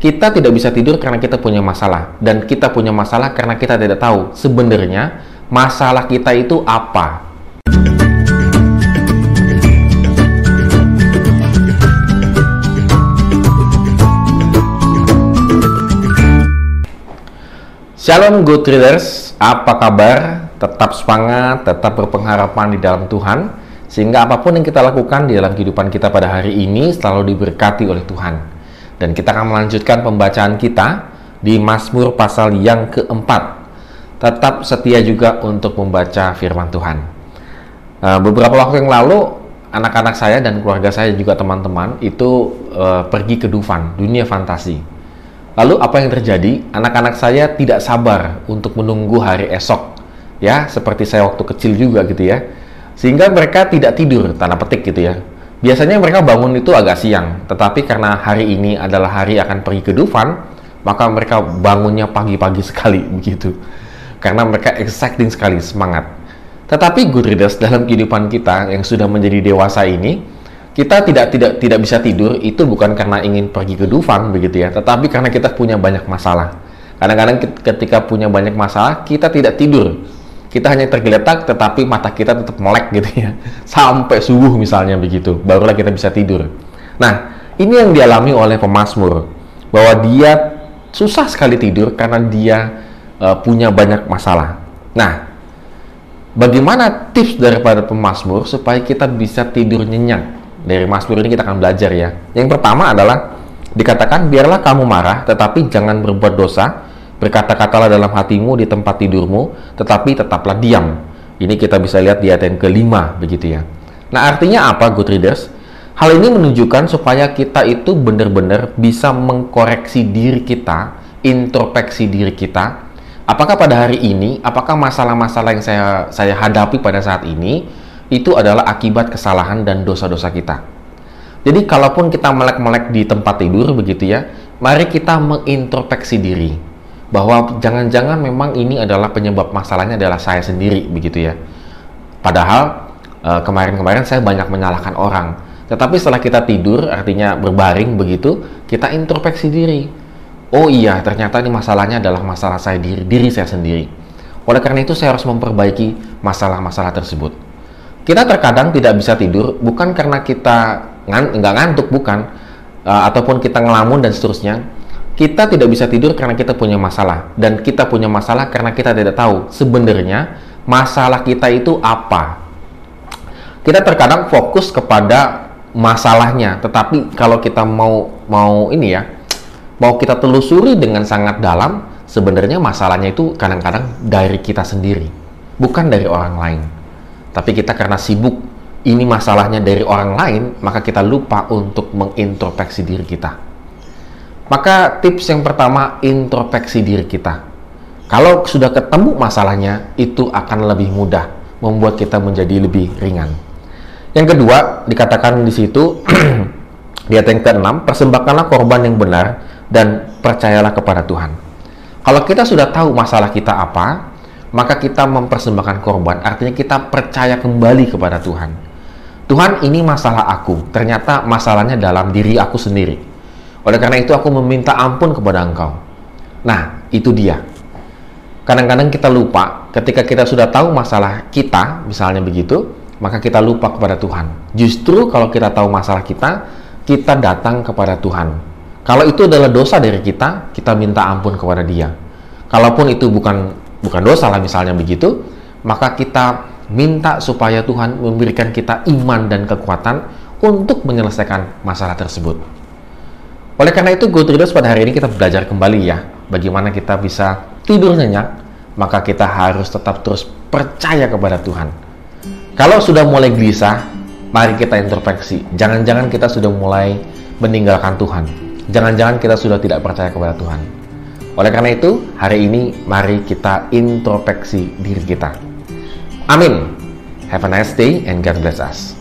kita tidak bisa tidur karena kita punya masalah dan kita punya masalah karena kita tidak tahu sebenarnya masalah kita itu apa. Shalom good readers, apa kabar? Tetap semangat, tetap berpengharapan di dalam Tuhan sehingga apa pun yang kita lakukan di dalam kehidupan kita pada hari ini selalu diberkati oleh Tuhan. Dan kita akan melanjutkan pembacaan kita di Mazmur pasal yang keempat. Tetap setia juga untuk membaca firman Tuhan. Uh, beberapa waktu yang lalu, anak-anak saya dan keluarga saya juga teman-teman itu uh, pergi ke Dufan, dunia fantasi. Lalu apa yang terjadi? Anak-anak saya tidak sabar untuk menunggu hari esok. Ya, seperti saya waktu kecil juga gitu ya. Sehingga mereka tidak tidur, tanda petik gitu ya Biasanya mereka bangun itu agak siang, tetapi karena hari ini adalah hari akan pergi ke Dufan, maka mereka bangunnya pagi-pagi sekali begitu. Karena mereka exciting sekali, semangat. Tetapi good readers dalam kehidupan kita yang sudah menjadi dewasa ini, kita tidak tidak tidak bisa tidur itu bukan karena ingin pergi ke Dufan begitu ya, tetapi karena kita punya banyak masalah. Kadang-kadang ketika punya banyak masalah, kita tidak tidur kita hanya tergeletak tetapi mata kita tetap melek gitu ya. Sampai subuh misalnya begitu barulah kita bisa tidur. Nah ini yang dialami oleh pemazmur bahwa dia susah sekali tidur karena dia uh, punya banyak masalah. Nah bagaimana tips daripada pemazmur supaya kita bisa tidur nyenyak? Dari Mazmur ini kita akan belajar ya. Yang pertama adalah dikatakan biarlah kamu marah tetapi jangan berbuat dosa Berkata-katalah dalam hatimu di tempat tidurmu, tetapi tetaplah diam. Ini kita bisa lihat di ayat yang kelima, begitu ya. Nah, artinya apa, good readers? Hal ini menunjukkan supaya kita itu benar-benar bisa mengkoreksi diri kita, introspeksi diri kita. Apakah pada hari ini, apakah masalah-masalah yang saya saya hadapi pada saat ini itu adalah akibat kesalahan dan dosa-dosa kita? Jadi, kalaupun kita melek-melek di tempat tidur begitu ya, mari kita mengintrospeksi diri bahwa jangan-jangan memang ini adalah penyebab masalahnya adalah saya sendiri begitu ya. Padahal eh, kemarin-kemarin saya banyak menyalahkan orang. Tetapi setelah kita tidur artinya berbaring begitu, kita introspeksi diri. Oh iya, ternyata ini masalahnya adalah masalah saya diri, diri saya sendiri. Oleh karena itu saya harus memperbaiki masalah-masalah tersebut. Kita terkadang tidak bisa tidur bukan karena kita nggak ngantuk bukan, uh, ataupun kita ngelamun dan seterusnya, kita tidak bisa tidur karena kita punya masalah dan kita punya masalah karena kita tidak tahu sebenarnya masalah kita itu apa. Kita terkadang fokus kepada masalahnya, tetapi kalau kita mau mau ini ya, mau kita telusuri dengan sangat dalam, sebenarnya masalahnya itu kadang-kadang dari kita sendiri, bukan dari orang lain. Tapi kita karena sibuk ini masalahnya dari orang lain, maka kita lupa untuk mengintrospeksi diri kita. Maka tips yang pertama, introspeksi diri kita. Kalau sudah ketemu masalahnya, itu akan lebih mudah membuat kita menjadi lebih ringan. Yang kedua, dikatakan di situ di ayat yang keenam, persembahkanlah korban yang benar dan percayalah kepada Tuhan. Kalau kita sudah tahu masalah kita apa, maka kita mempersembahkan korban, artinya kita percaya kembali kepada Tuhan. Tuhan, ini masalah aku. Ternyata masalahnya dalam diri aku sendiri oleh karena itu aku meminta ampun kepada engkau. Nah, itu dia. Kadang-kadang kita lupa ketika kita sudah tahu masalah kita, misalnya begitu, maka kita lupa kepada Tuhan. Justru kalau kita tahu masalah kita, kita datang kepada Tuhan. Kalau itu adalah dosa dari kita, kita minta ampun kepada Dia. Kalaupun itu bukan bukan dosa lah misalnya begitu, maka kita minta supaya Tuhan memberikan kita iman dan kekuatan untuk menyelesaikan masalah tersebut. Oleh karena itu, Good Readers pada hari ini kita belajar kembali ya, bagaimana kita bisa tidur nyenyak, maka kita harus tetap terus percaya kepada Tuhan. Kalau sudah mulai gelisah, mari kita introspeksi. Jangan-jangan kita sudah mulai meninggalkan Tuhan. Jangan-jangan kita sudah tidak percaya kepada Tuhan. Oleh karena itu, hari ini mari kita introspeksi diri kita. Amin. Have a nice day and God bless us.